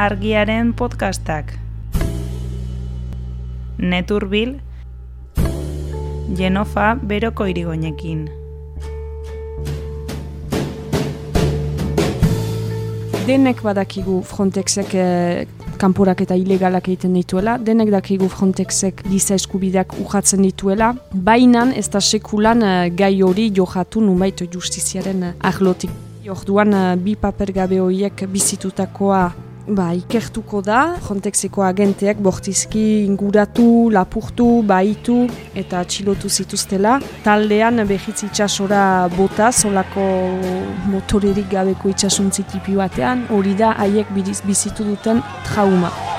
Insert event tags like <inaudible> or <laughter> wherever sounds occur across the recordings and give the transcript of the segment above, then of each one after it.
argiaren podcastak. Neturbil, Genofa beroko irigoinekin. Denek badakigu Frontexek eh, kanporak eta ilegalak egiten dituela, denek dakigu Frontexek giza eskubideak urratzen dituela, bainan ez da sekulan eh, gai hori johatu numait justiziaren eh, ahlotik. Orduan eh, bi paper gabe horiek bizitutakoa Ba, ikertuko da, Frontexeko agenteak bortizki inguratu, lapurtu, baitu eta atxilotu zituztela. Taldean behitz itxasora bota, solako motorerik gabeko itxasuntzi tipi batean, hori da haiek bizitu duten trauma.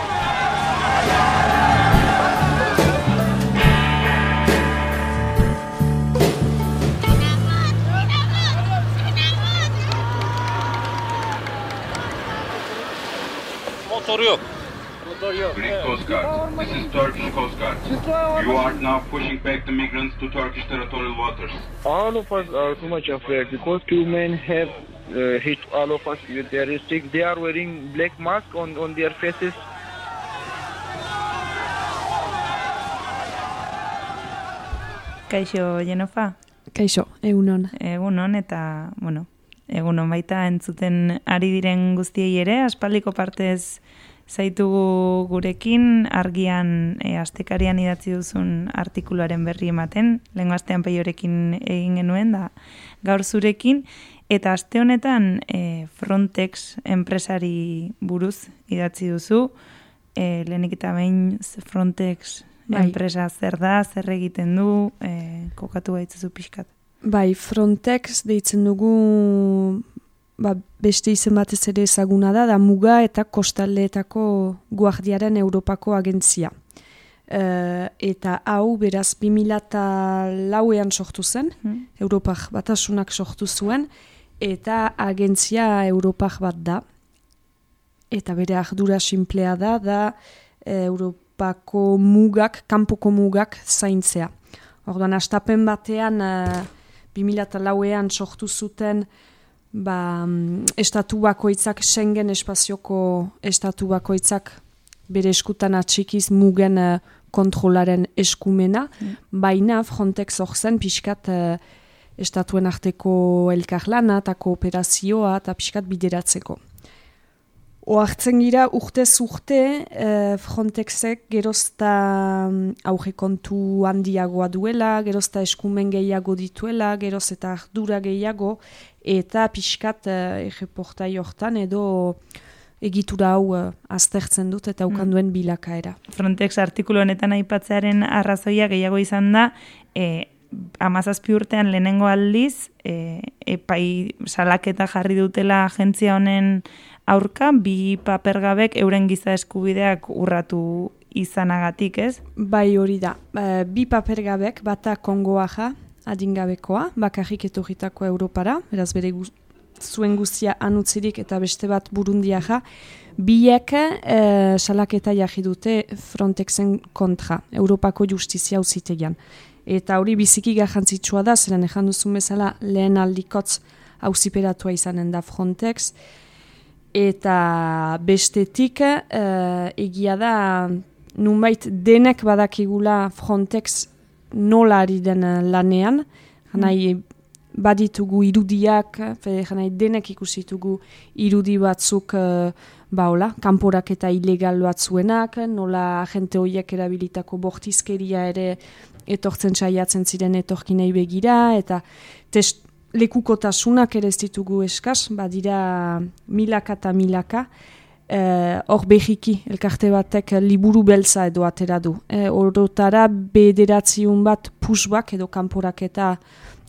Motoru yok. Greek Coast Guard. This is Turkish Coast Guard. You are now pushing back the migrants to Turkish territorial waters. all of us are too much afraid because two men have uh, hit all of us with their stick. They are wearing black mask on, on their faces. Kaixo, Genofa? Kaixo, egunon. Egun hon eta, bueno, egun hon baita entzuten ari diren guztiei ere, aspaldiko partez zaitugu gurekin, argian e, astekarian idatzi duzun artikuluaren berri ematen, lehen astean peiorekin egin genuen da gaur zurekin, eta aste honetan e, Frontex enpresari buruz idatzi duzu, e, lehenik eta behin Frontex Bai. enpresa zer da, zer egiten du, e, kokatu gaitzuzu pixkat. Bai, Frontex deitzen dugu ba, beste izen batez ere ezaguna da, da muga eta kostaldeetako guardiaren Europako agentzia. Eh, eta hau beraz 2004ean sortu zen, Hmm. Europak batasunak sortu zuen, eta agentzia Europak bat da. Eta bere ardura simplea da, da eh, Europako mugak, kanpoko mugak zaintzea. Orduan, astapen batean, uh, 2004ean sortu zuten, ba, mm, estatu bakoitzak, Schengen espazioko estatu bakoitzak bere eskutan atxikiz mugen eh, kontrolaren eskumena, baina Frontex hor zen pixkat eh, estatuen arteko elkarlana eta kooperazioa eta pixkat bideratzeko. Oartzen gira urtez urte eh, Frontexek gerozta mm, auge kontu handiagoa duela, gerozta eskumen gehiago dituela, geroz eta ardura gehiago, eta pixkat eh, erreportai hortan edo egitura hau eh, aztertzen dut eta ukan duen bilakaera. Frontex artikulu honetan aipatzearen arrazoia gehiago izan da, e, amazazpi urtean lehenengo aldiz, e, epai salaketa jarri dutela agentzia honen aurka, bi papergabek euren giza eskubideak urratu izanagatik, ez? Bai hori da, Eh, bi papergabek, bata Kongoaja, adingabekoa, bakarrik etorritako Europara, beraz bere guz, zuen guztia anutzirik eta beste bat burundiaja, biek eh, salaketa jarri dute Frontexen kontra, Europako justizia auzitegian. Eta hori biziki garrantzitsua da, zeren ejan duzun bezala lehen aldikotz auziperatua izanen da Frontex, eta bestetik eh, egia da nunbait denek badakigula Frontex nola ari den eh, lanean, janai baditugu irudiak, fe, janai denek ikusitugu irudi batzuk uh, baola, kanporak eta ilegal batzuenak, nola agente horiek erabilitako bortizkeria ere etortzen saiatzen ziren etorkinei begira, eta test, lekukotasunak ere ez ditugu eskas, badira milaka eta milaka, eh, hor behiki, elkarte batek liburu beltza edo atera du. Eh, orotara bederatziun bat pusbak edo kanporaketa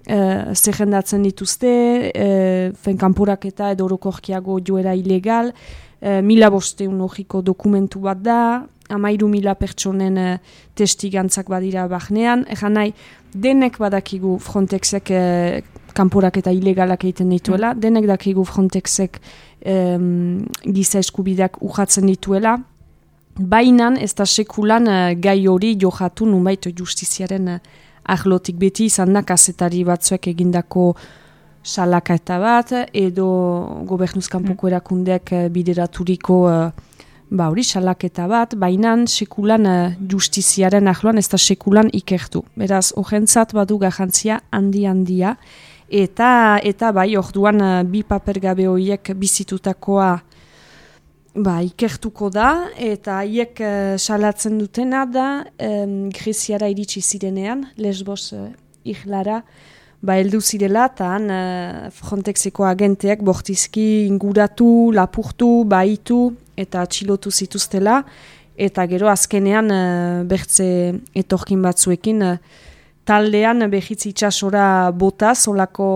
eh, zerrendatzen dituzte, eh, fen kanporaketa edo orokorkiago joera ilegal, eh, mila bosteun horriko dokumentu bat da, amairu mila pertsonen eh, testigantzak badira bahnean, egan nahi, denek badakigu Frontexek eh, kanporak eta ilegalak egiten dituela, denek dakigu Frontexek em, giza eskubideak ujatzen dituela, bainan ez da sekulan eh, gai hori johatu nunbait justiziaren eh, ahlotik beti izan da kazetari batzuek egindako salaketa bat edo gobernuzkanpoko erakundeak eh, bideraturiko eh, ba hori salaketa bat, bainan sekulan uh, justiziaren ahloan ez da sekulan ikertu. Beraz, horrentzat badu garrantzia handi-handia, eta eta bai orduan uh, bi papergabe horiek bizitutakoa ba, ikertuko da, eta haiek uh, salatzen dutena da, um, Greziara iritsi zirenean, Lesbos uh, ihlara, ba, eldu zirela, eta han uh, Frontexeko agenteak bortizki inguratu, lapurtu, baitu, eta atxilotu zituztela, eta gero azkenean uh, bertze etorkin batzuekin uh, taldean behitzi itxasora bota, solako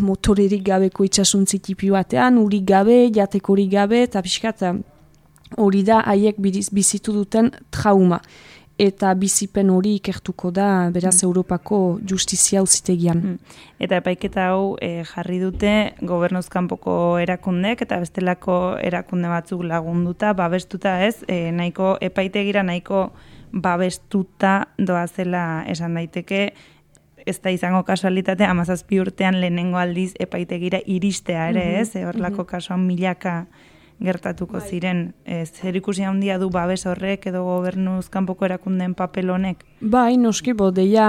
motorerik gabeko itxasuntzi tipi batean, uri gabe, jatekorik gabe, eta pixkat hori da haiek bizitu duten trauma eta bizipen hori ikertuko da beraz mm. Europako justizia uzitegian. Mm. Eta epaiketa hau e, jarri dute gobernuzkanpoko erakundek eta bestelako erakunde batzuk lagunduta, babestuta ez, e, nahiko epaitegira nahiko babestuta doazela esan daiteke, ez da izango kasualitate, amazazpi urtean lehenengo aldiz epaitegira iristea ere, mm -hmm. ez, horlako mm -hmm. kasuan milaka gertatuko bai. ziren. E, zer ikusi handia du babes horrek edo gobernuz kanpoko erakundeen papel honek? Bai, noski, bo, deia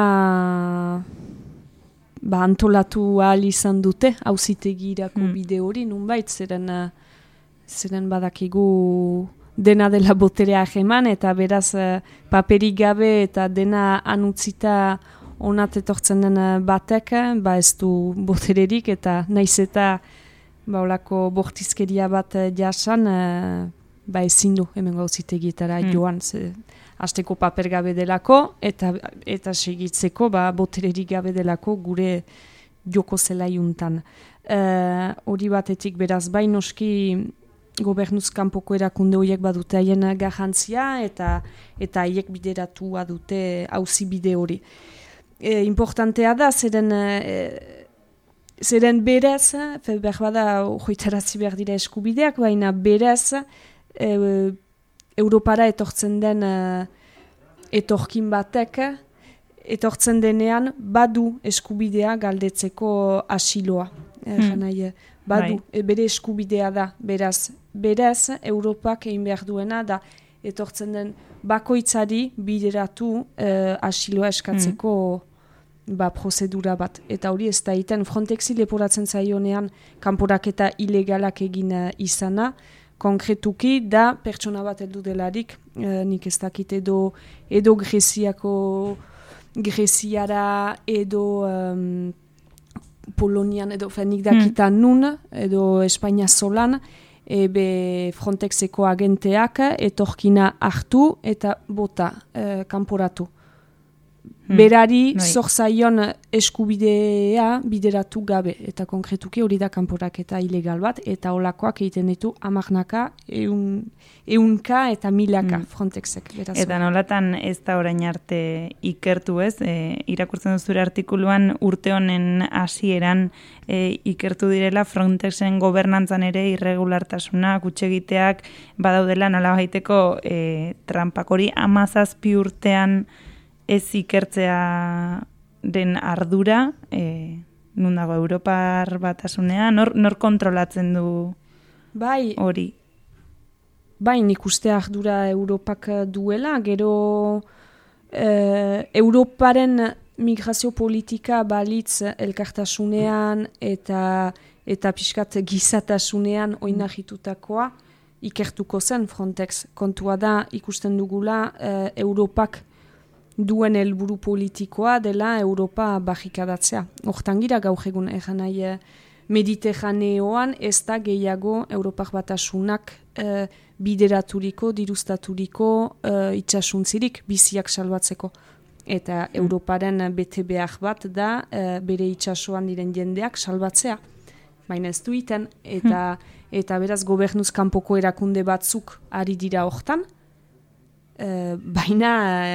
ba, antolatu ahal izan dute, hauzitegirako hmm. bide hori, nunbait, zeren, eh, zeren badakigu dena dela boterea jeman, eta beraz eh, paperik gabe eta dena anutzita onat etortzen den batek, ba ez du botererik, eta naiz eta ba, olako bortizkeria bat eh, jasan, e, ba ezin du hemen gauzitegietara mm. joan, ze, azteko paper gabe delako, eta, eta segitzeko ba, botererik gabe delako gure joko zela juntan. Eh, hori batetik beraz, bai noski gobernuz kanpoko erakunde horiek badute haien garrantzia, eta eta haiek bideratua dute hauzi bide hori. E, importantea da, zeren... E, Zeren berez, behar bada joitarazi behar dira eskubideak, baina berez e, Europara etortzen den e, etorkin batek, etortzen denean badu eskubidea galdetzeko asiloa. E, hmm. E, badu, bai. e, bere eskubidea da, beraz. Berez, Europak egin behar duena da etortzen den bakoitzari bideratu e, asiloa eskatzeko hmm ba, prozedura bat. Eta hori ez da iten Frontexi leporatzen zaionean kanporaketa ilegalak egin uh, izana, konkretuki da pertsona bat heldu delarik, uh, nik ez dakit edo, edo Greziako Greziara edo um, Polonian edo fenik dakita hmm. nun edo Espainia solan, ebe Frontexeko agenteak etorkina hartu eta bota uh, kanporatu. Hmm. Berari bai. zorzaion eskubidea bideratu gabe. Eta konkretuki hori da kanporak eta ilegal bat. Eta olakoak egiten ditu amarnaka, eun, eunka eta milaka hmm. frontexek. Beraz. Eta nolatan ez da orain arte ikertu ez? E, irakurtzen duzure artikuluan urte honen hasieran e, ikertu direla frontexen gobernantzan ere irregulartasuna, kutsegiteak badaudela nola baiteko e, trampakori amazazpi urtean ez ikertzea den ardura, e, nun dago Europar batasunean, nor, nor kontrolatzen du bai, hori? Bai, nik uste ardura Europak duela, gero e, Europaren migrazio politika balitz elkartasunean eta eta pixkat gizatasunean oinahitutakoa ikertuko zen Frontex. Kontua da ikusten dugula e, Europak duen helburu politikoa dela Europa bajikadatzea. Hortan gira gaur egun egan nahi eh, Mediterraneoan ez da gehiago Europak batasunak e, bideraturiko, diruztaturiko e, itxasuntzirik biziak salbatzeko. Eta mm. Europaren bete behar bat da bere itxasuan diren jendeak salbatzea. Baina ez duiten, eta, mm. eta beraz gobernuz kanpoko erakunde batzuk ari dira hortan, Uh, baina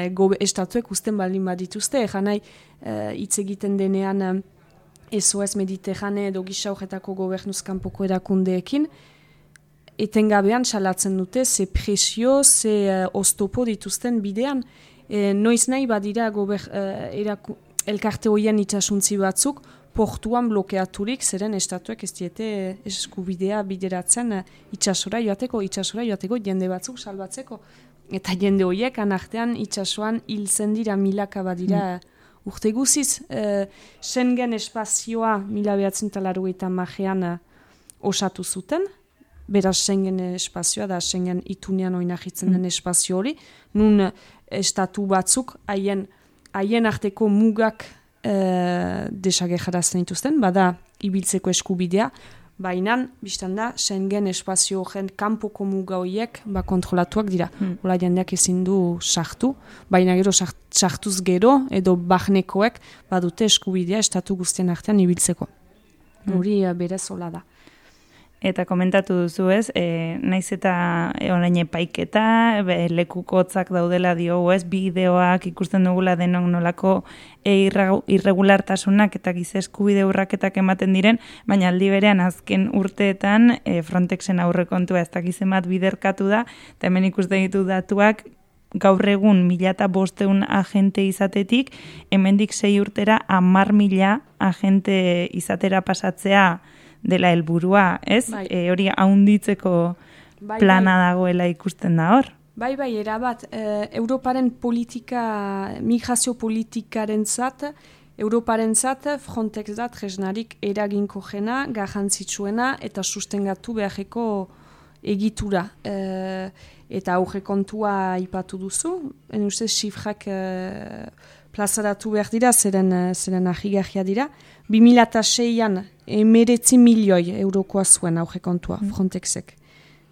uh, gobe estatuek usten baldin badituzte, egan nahi uh, hitz egiten denean uh, SOS Mediterrane edo gisaujetako gobernuzkanpoko erakundeekin, etengabean salatzen dute ze presio, ze uh, oztopo dituzten bidean. noiz nahi badira gober, uh, eraku, elkarte hoien itxasuntzi batzuk, portuan blokeaturik, zeren estatuek ez diete eskubidea bideratzen eh, itxasora joateko, itxasora joateko jende batzuk salbatzeko. Eta jende horiek anartean itxasoan hiltzen dira milaka badira mm. urte guziz. E, Schengen espazioa mila behatzen talaru eta magean eh, osatu zuten, beraz Schengen espazioa da Schengen itunean oinahitzen den mm. espazio hori, nun estatu batzuk haien haien arteko mugak e, desage jarazten dituzten, bada ibiltzeko eskubidea, baina, biztan da, Schengen espazio horren kanpoko muga horiek ba, kontrolatuak dira. Hmm. Ola jendeak ezin du sartu, baina gero sartuz gero edo bahnekoek badute eskubidea estatu guztien artean ibiltzeko. Hmm. Hori hmm. berez hola da. Eta komentatu duzu ez, e, naiz eta e, orain epaiketa, be, lekukotzak daudela dio, ez, bideoak ikusten dugula denok nolako e, irregulartasunak eta gizesku bide urraketak ematen diren, baina aldi berean azken urteetan e, Frontexen aurrekontua ez dakizen bat biderkatu da, eta hemen ikusten ditu datuak, gaur egun mila eta bosteun agente izatetik, hemendik sei urtera amar mila agente izatera pasatzea, dela helburua, ez? Bai. E, hori haunditzeko bai, plana bai. dagoela ikusten da hor. Bai, bai, erabat, e, Europaren politika, migrazio politikaren zat, Europaren zat, Frontex da, tresnarik eraginko jena, garrantzitsuena eta sustengatu beharreko egitura. E, eta aurre kontua ipatu duzu, en uste, sifrak e, plazaratu behar dira, zeren, zeren ahigarria dira. 2006an emeretzi milioi eurokoa zuen auge kontua, mm. Frontexek.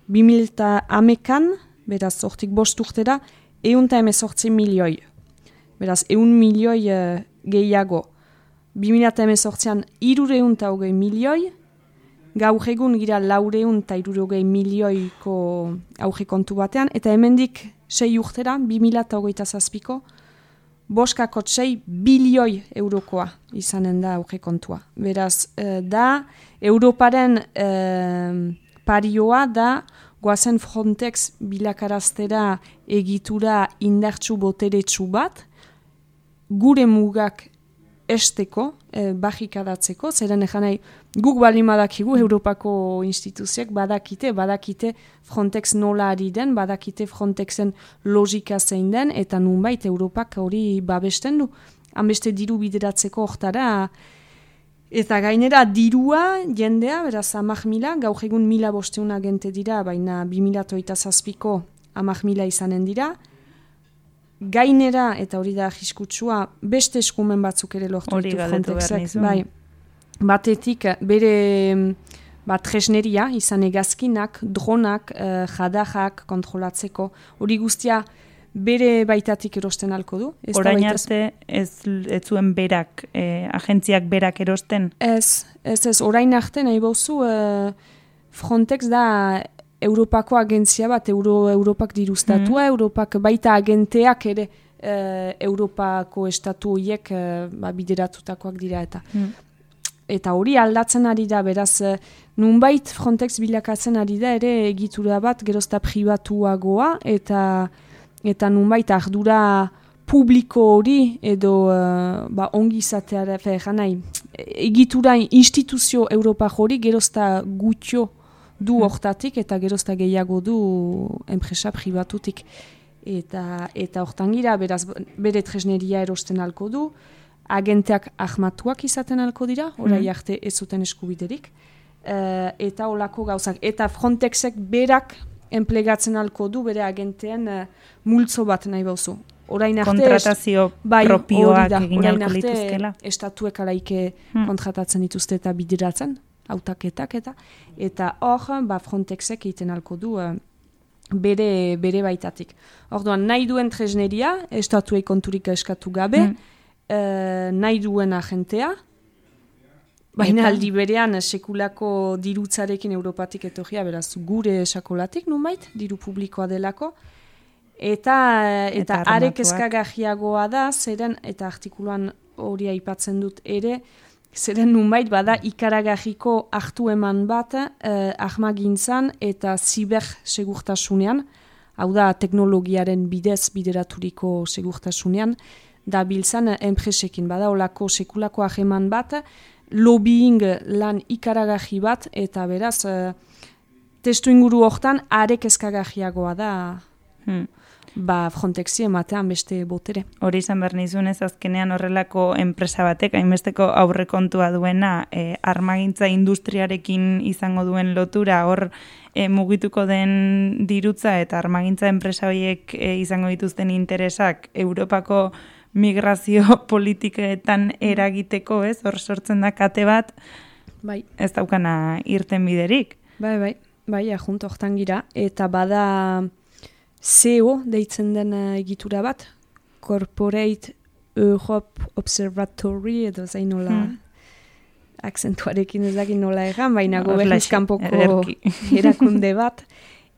2008an, beraz, ortik bost urtera, eun eta emezortzi milioi. Beraz, eun milioi uh, gehiago. 2008an irureun eta hogei milioi, gaur egun gira laureun eta irurogei milioiko auge kontu batean, eta hemendik sei urtera, 2008 zazpiko, boskako txei bilioi eurokoa izanen da auge kontua. Beraz, e, da, Europaren e, parioa da, goazen Frontex bilakaraztera egitura indartsu boteretsu bat, gure mugak esteko, e, bajikadatzeko, zeren egan nahi, guk bali madakigu Europako instituziek badakite, badakite Frontex nola ari den, badakite Frontexen logika zein den, eta nunbait Europak hori babesten du. Hanbeste diru bideratzeko hortara, eta gainera dirua jendea, beraz amak mila, gaur egun mila bosteuna gente dira, baina bi mila toita zazpiko amak mila izanen dira, gainera, eta hori da jiskutsua, beste eskumen batzuk ere lortu ditu Frontexek. Bai, batetik, bere bat tresneria, izan egazkinak, dronak, uh, jadajak kontrolatzeko, hori guztia bere baitatik erosten alko du. Ez Orain arte ez, ez zuen berak, eh, agentziak berak erosten? Ez, ez, ez, orain arte nahi bozu, uh, Frontex da Europako agentzia bat, Euro, Europak diruztatua, mm Europak baita agenteak ere e, Europako estatu horiek e, ba, bideratutakoak dira eta. Mm. Eta hori aldatzen ari da, beraz, e, nunbait Frontex bilakatzen ari da ere egitura bat gerozta pribatuagoa eta eta nunbait ardura publiko hori edo uh, ba, ongi izatea, nahi, egitura instituzio Europa hori gerozta gutio du hortatik eta gerozta gehiago du enpresa pribatutik. Eta, eta hortan gira, beraz, bere tresneria erosten alko du, agenteak ahmatuak izaten alko dira, orai mm. arte ez zuten eskubiderik, uh, eta olako gauzak. Eta Frontexek berak enplegatzen alko du bere agenteen uh, multzo bat nahi bauzu. Orain arte, kontratazio bai, propioak egin alko lituzkela. Estatuek alaike hmm. kontratatzen dituzte eta bideratzen, hautaketak eta eta hor ba Frontexek egiten alko du uh, bere bere baitatik. Orduan nahi duen tresneria estatuei konturik eskatu gabe, mm. uh, nahi duen agentea Baina aldi berean sekulako dirutzarekin Europatik etorria, beraz gure esakolatik numait, diru publikoa delako. Eta, eta, eta arek eskagajiagoa da, zeren, eta artikuluan hori aipatzen dut ere, Zeren nunbait bada ikaragajiko hartu eman bat eh, ahmagintzan eta ziber segurtasunean, hau da teknologiaren bidez bideraturiko segurtasunean, da biltzan enpresekin, bada olako sekulako aheman bat, lobbying lan ikaragaji bat, eta beraz, uh, testu inguru hortan, arek ezkagajiagoa da, Hmm. Ba, Frontexi ematean beste botere. Hori izan behar nizunez azkenean horrelako enpresa batek, hainbesteko aurrekontua duena, e, armagintza industriarekin izango duen lotura, hor e, mugituko den dirutza eta armagintza enpresa horiek e, izango dituzten interesak Europako migrazio <laughs> politiketan eragiteko, ez? Hor sortzen da kate bat, Bai, ez daukana irten biderik. bai, bai, bai, ajunt hortan gira, eta bada CEO deitzen den eh, egitura bat, Corporate Europe Observatory, edo zain nola, Hmm. akzentuarekin ez dakit nola egan, baina gobernuz kanpoko <laughs> erakunde bat,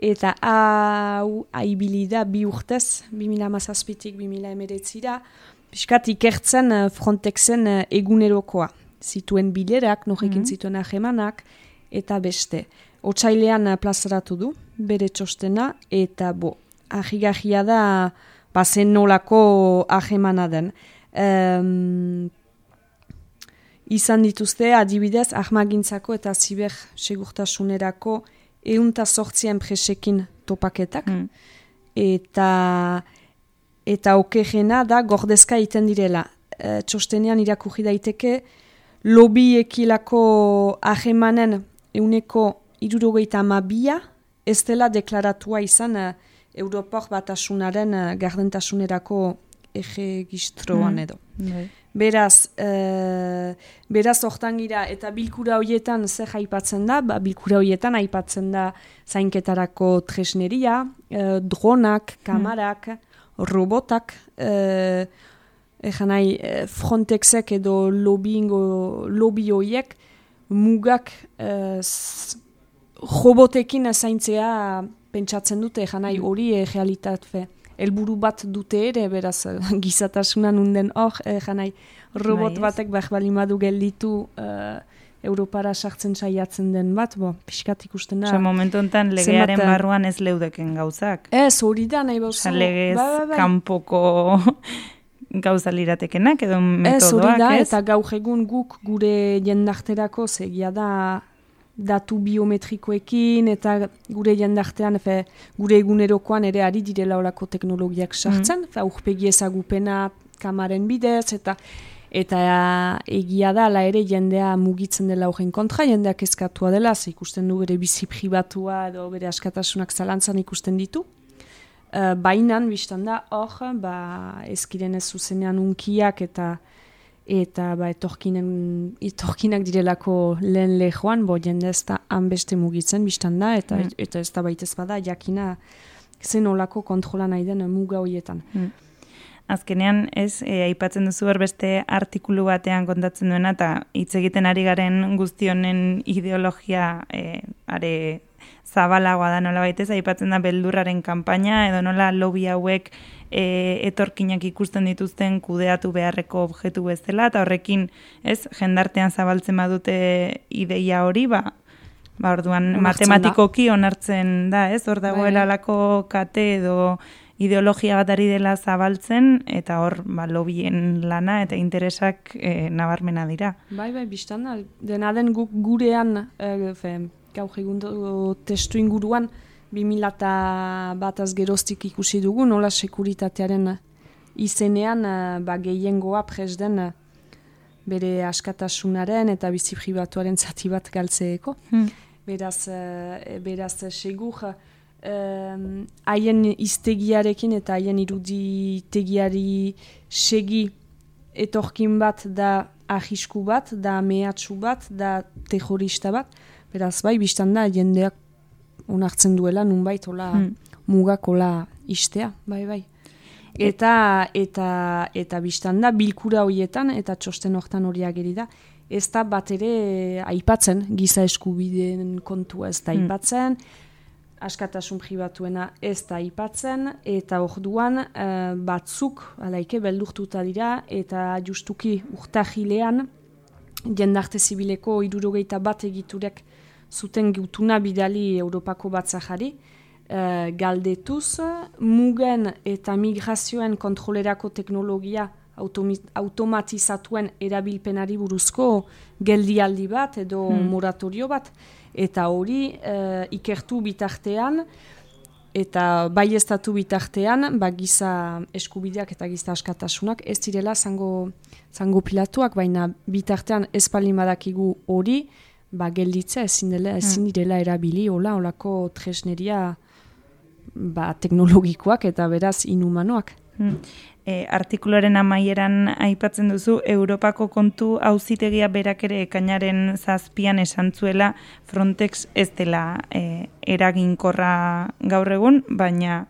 eta hau aibili da bi urtez, 2000 amazazpitik 2000 emeretzira, piskat ikertzen eh, Frontexen eh, egunerokoa. Zituen bilerak, norekin Mhm. zituen ahemanak, eta beste. Otsailean plazaratu du, bere txostena, eta bo, ahigahia da, bazen nolako ahemana den. Em, izan dituzte adibidez ahmagintzako eta ziber segurtasunerako eunta sortzien presekin topaketak Hmm. eta eta okerena da gordezka egiten direla. E, txostenean irakurri daiteke lobiekilako ahemanen euneko irurogeita amabia ez dela deklaratua izan e, Europor batasunaren e, gardentasunerako egegistroan Mm. edo. Bai. Beraz, e, beraz hortan gira, eta bilkura horietan zer aipatzen da, ba, bilkura horietan aipatzen da zainketarako tresneria, e, dronak, kamarak, robotak, e, egan nahi, Frontexek edo lobbyingo, lobby horiek mugak e, robotekin zaintzea pentsatzen dute, egan nahi, hori e, realitate helburu bat dute ere, beraz, <laughs> eh, gizatasunan unden hor, egan nahi, robot Bai, ez. batek behar balimadu gelditu eh, Europara sartzen saiatzen den bat, bo, pixkat ikusten da. Osea, momentu honetan legearen zenbat, eh, barruan ez leudeken gauzak. Ez, hori da nahi bauzu. Legez Bai, bai, bai. kanpoko <laughs> gauza liratekenak edo Ez, hori metodoak, da, ez? eta gaur egun guk gure jendarterako zegia da datu biometrikoekin eta gure jendartean efe, gure egunerokoan ere ari direla olako teknologiak sartzen, mm. aurpegi ezagupena kamaren bidez, eta eta egia da, ala ere jendea mugitzen dela horren kontra, jendeak eskatua dela, ze ikusten du bere bizi pribatua edo bere askatasunak zalantzan ikusten ditu. Uh, bainan, biztan da, hor, ba, ezkiren ez zuzenean unkiak eta eta ba, etorkinen, etorkinak direlako lehen lehoan, bo jende ez da hanbeste mugitzen biztan da, eta, Mm. eta ez da baitez bada, jakina zen olako kontrola nahi den muga horietan. Azkenean, ez, e, aipatzen duzu beste artikulu batean kontatzen duena, eta hitz egiten ari garen guztionen ideologia e, are zabalagoa da nola baitez, aipatzen da beldurraren kanpaina, edo nola lobby hauek e, etorkinak ikusten dituzten kudeatu beharreko objektu bezala, eta horrekin, ez, jendartean zabaltzen badute ideia hori, ba, ba orduan Onartzen da. matematikoki onartzen da, ez, hor dagoela Bai. alako kate edo ideologia bat ari dela zabaltzen, eta hor, ba, lobien lana eta interesak e, nabarmena dira. Bai, bai, biztan da, dena den guk gurean, e, fe, gaur egun testu inguruan, 2000 bat azgeroztik ikusi dugu, nola sekuritatearen izenean, eh, ba, gehiengoa presden eh, bere askatasunaren eta bizi pribatuaren zati bat galtzeeko. Hmm. Beraz, eh, beraz segur, haien iztegiarekin eta haien iruditegiari segi etorkin bat da ahisku bat, da mehatxu bat, da terrorista bat. Beraz, bai, biztan da, jendeak onartzen duela, nunbait, hola, Hmm. mugak hola istea, bai, bai. Eta, eta, eta biztan da, bilkura horietan, eta txosten hortan hori ageri da, ez da bat ere aipatzen, giza eskubideen kontua ez da Hmm. aipatzen, askatasun pribatuena ez da aipatzen, eta orduan eh, batzuk, alaike, beldurtuta dira, eta justuki urtahilean, jendarte zibileko irurogeita bat egiturek zuten gutuna bidali Europako batzajari, eh, galdetuz, mugen eta migrazioen kontrolerako teknologia automatizatuen erabilpenari buruzko geldialdi bat edo Hmm. moratorio bat. Eta hori eh, ikertu bitartean, eta bai estatu bitartean, ba, giza eskubideak eta giza askatasunak ez direla zango, zango pilatuak, baina bitartean ez badakigu hori, ba, gelditzea ezin, dela, ezin direla erabili, hola, holako tresneria ba, teknologikoak eta beraz inhumanoak. Mm. E, artikuluaren amaieran aipatzen duzu, Europako kontu auzitegia berak ere ekainaren zazpian esan zuela Frontex ez dela e, eraginkorra gaur egun, baina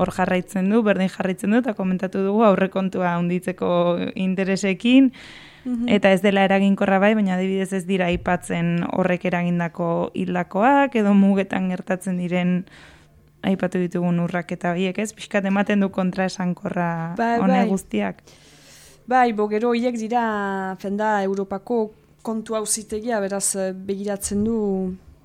hor jarraitzen du, berdin jarraitzen du, eta komentatu dugu aurrekontua handitzeko interesekin, eta ez dela eraginkorra bai, baina adibidez ez dira aipatzen horrek eragindako hildakoak, edo mugetan gertatzen diren aipatu ditugun urrak eta horiek, ez? Piskat ematen du kontra esankorra Bai, hone bai. guztiak. Bai, bo gero hiek dira, fenda Europako kontu auzitegia, beraz eh, begiratzen du,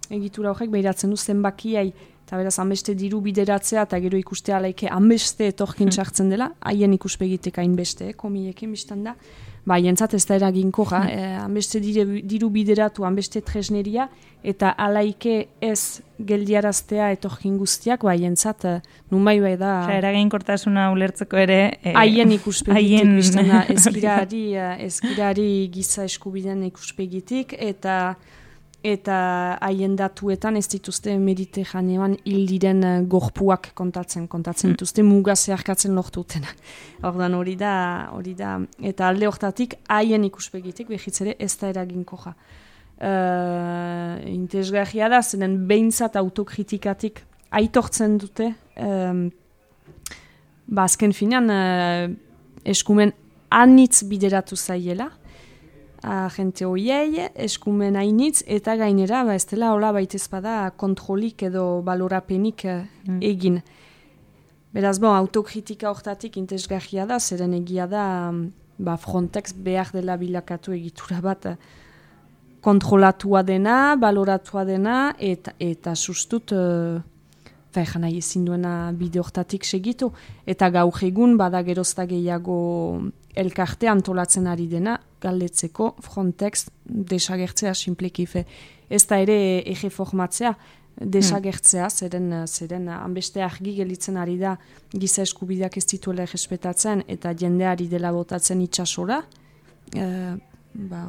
egitura horrek begiratzen du zenbakiai, eta beraz hanbeste diru bideratzea, eta gero ikustea laike hanbeste etorkin <laughs> sartzen dela, haien ikuspegitek hainbeste, eh, komiekin biztan da. Ba, jentzat ez da eraginkorra, eh, hanbeste dire, diru bideratu, hanbeste tresneria, eta alaike ez geldiaraztea etorkin guztiak, ba, jentzat, eh, numai bai da... Osea, eraginkortasuna ulertzeko ere... eh, Haien <laughs> ikuspegitik, haien- biztan da, <laughs> ezkirari, ezkirari giza eskubideen ikuspegitik, eta eta haien datuetan ez dituzte mediterranean hil diren eh, gorpuak kontatzen, kontatzen dituzte muga zeharkatzen lortutena. <laughs> Ordan hori da, hori da, eta alde hortatik haien ikuspegitik behitz ere ez da eraginkoja. Uh, interesgarria da, zenen behintzat autokritikatik aitortzen dute, um, ba azken finean eh, eskumen anitz bideratu zaiela, agente hoiei, eskumen hainitz, eta gainera, ba, ez dela hola baitez bada kontrolik edo balorapenik eh, Mm. egin. Beraz, bon, autokritika hortatik intesgarria da, zeren egia da, ba, Frontex behar dela bilakatu egitura bat eh, kontrolatua dena, baloratua dena, eta, eta sustut, uh, Eta nahi ezin duena bide hortatik segitu. Eta gaur egun bada gerozta gehiago elkarte antolatzen ari dena, galdetzeko Frontex desagertzea simplekife. Ez da ere ege formatzea, desagertzea, zeren, zeren hanbeste argi gelitzen ari da giza eskubideak ez dituela errespetatzen eta jendeari dela botatzen itxasora. Eh, ba,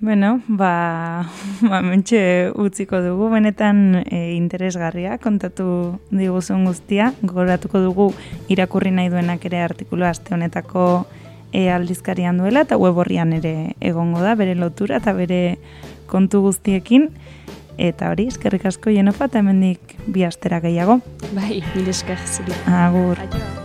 Bueno, ba, <laughs> ba mentxe utziko dugu, benetan e, interesgarria, kontatu diguzun guztia, gogoratuko dugu irakurri nahi duenak ere artikulu aste honetako e, aldizkarian duela, eta web horrian ere egongo da, bere lotura eta bere kontu guztiekin, eta hori, eskerrik asko jenofa, eta hemendik bi astera gehiago. bai, mil esker. Agur. Aio.